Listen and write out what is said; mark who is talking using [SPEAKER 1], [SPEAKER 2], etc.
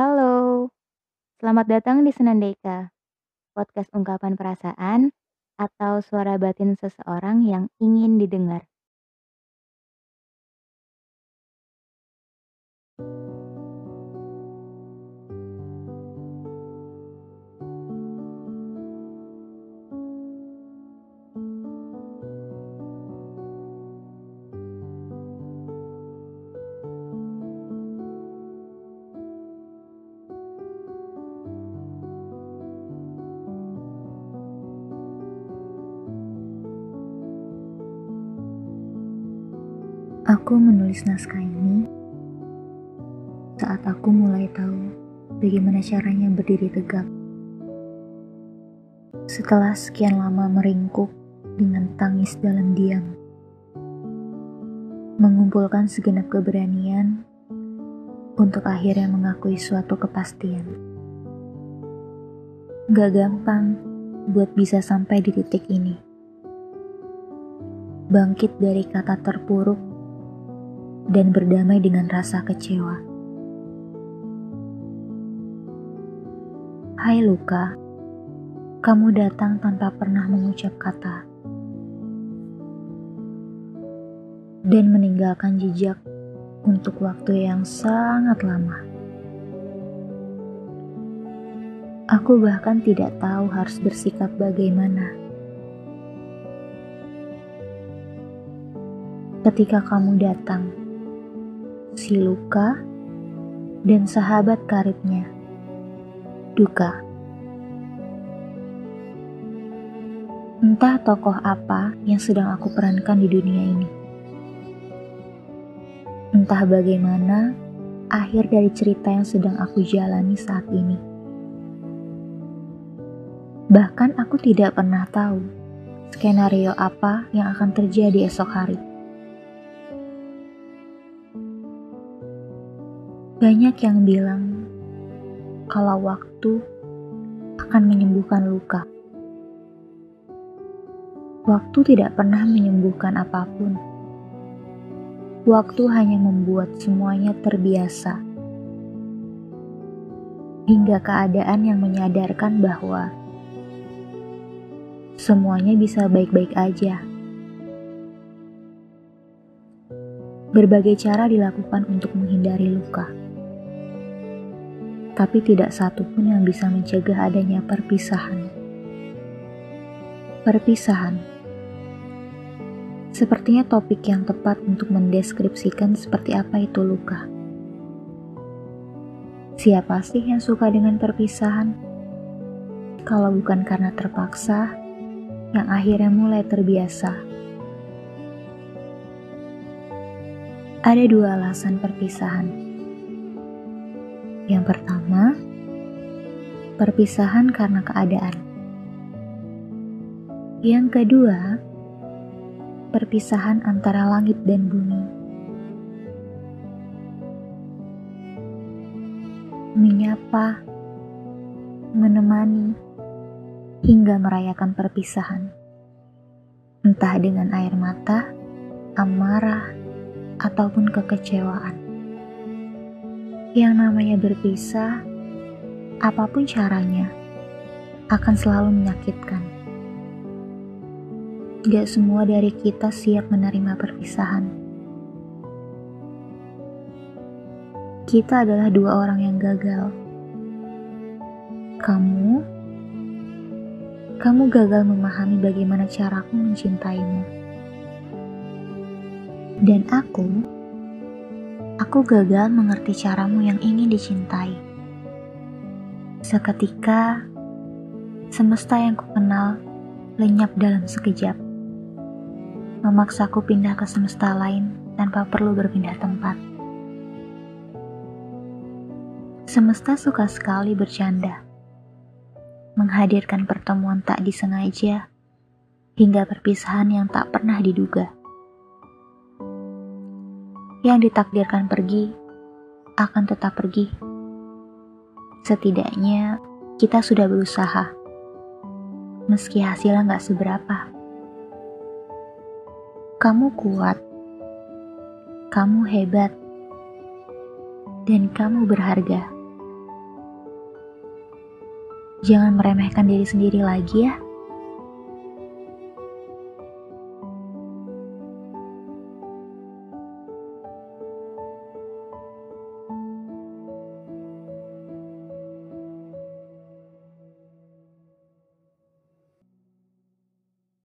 [SPEAKER 1] Halo, selamat datang di Senandeka, podcast ungkapan perasaan atau suara batin seseorang yang ingin didengar.
[SPEAKER 2] Aku menulis naskah ini saat aku mulai tahu bagaimana caranya berdiri tegak. Setelah sekian lama meringkuk dengan tangis dalam diam, mengumpulkan segenap keberanian untuk akhirnya mengakui suatu kepastian. Gak gampang buat bisa sampai di titik ini. Bangkit dari kata terpuruk dan berdamai dengan rasa kecewa. Hai Luka, kamu datang tanpa pernah mengucap kata dan meninggalkan jejak untuk waktu yang sangat lama. Aku bahkan tidak tahu harus bersikap bagaimana. Ketika kamu datang, si luka, dan sahabat karibnya, duka. Entah tokoh apa yang sedang aku perankan di dunia ini. Entah bagaimana akhir dari cerita yang sedang aku jalani saat ini. Bahkan aku tidak pernah tahu skenario apa yang akan terjadi esok hari. Banyak yang bilang kalau waktu akan menyembuhkan luka. Waktu tidak pernah menyembuhkan apa pun. Waktu hanya membuat semuanya terbiasa. Hingga keadaan yang menyadarkan bahwa semuanya bisa baik-baik aja. Berbagai cara dilakukan untuk menghindari luka tapi tidak satu pun yang bisa mencegah adanya perpisahan. Perpisahan sepertinya topik yang tepat untuk mendeskripsikan seperti apa itu luka. Siapa sih yang suka dengan perpisahan? Kalau bukan karena terpaksa, yang akhirnya mulai terbiasa. Ada dua alasan perpisahan yang pertama, perpisahan karena keadaan. Yang kedua, perpisahan antara langit dan bumi. Menyapa, menemani, hingga merayakan perpisahan. Entah dengan air mata, amarah, ataupun kekecewaan. Yang namanya berpisah, apa pun caranya, akan selalu menyakitkan. Gak semua dari kita siap menerima perpisahan. Kita adalah dua orang yang gagal. Kamu, kamu gagal memahami bagaimana caraku mencintaimu. Dan aku, Aku gagal mengerti caramu yang ingin dicintai. Seketika, semesta yang kukenal lenyap dalam sekejap. Memaksaku pindah ke semesta lain tanpa perlu berpindah tempat. Semesta suka sekali bercanda, menghadirkan pertemuan tak disengaja hingga perpisahan yang tak pernah diduga yang ditakdirkan pergi akan tetap pergi. Setidaknya kita sudah berusaha, meski hasilnya nggak seberapa. Kamu kuat, kamu hebat, dan kamu berharga. Jangan meremehkan diri sendiri lagi ya.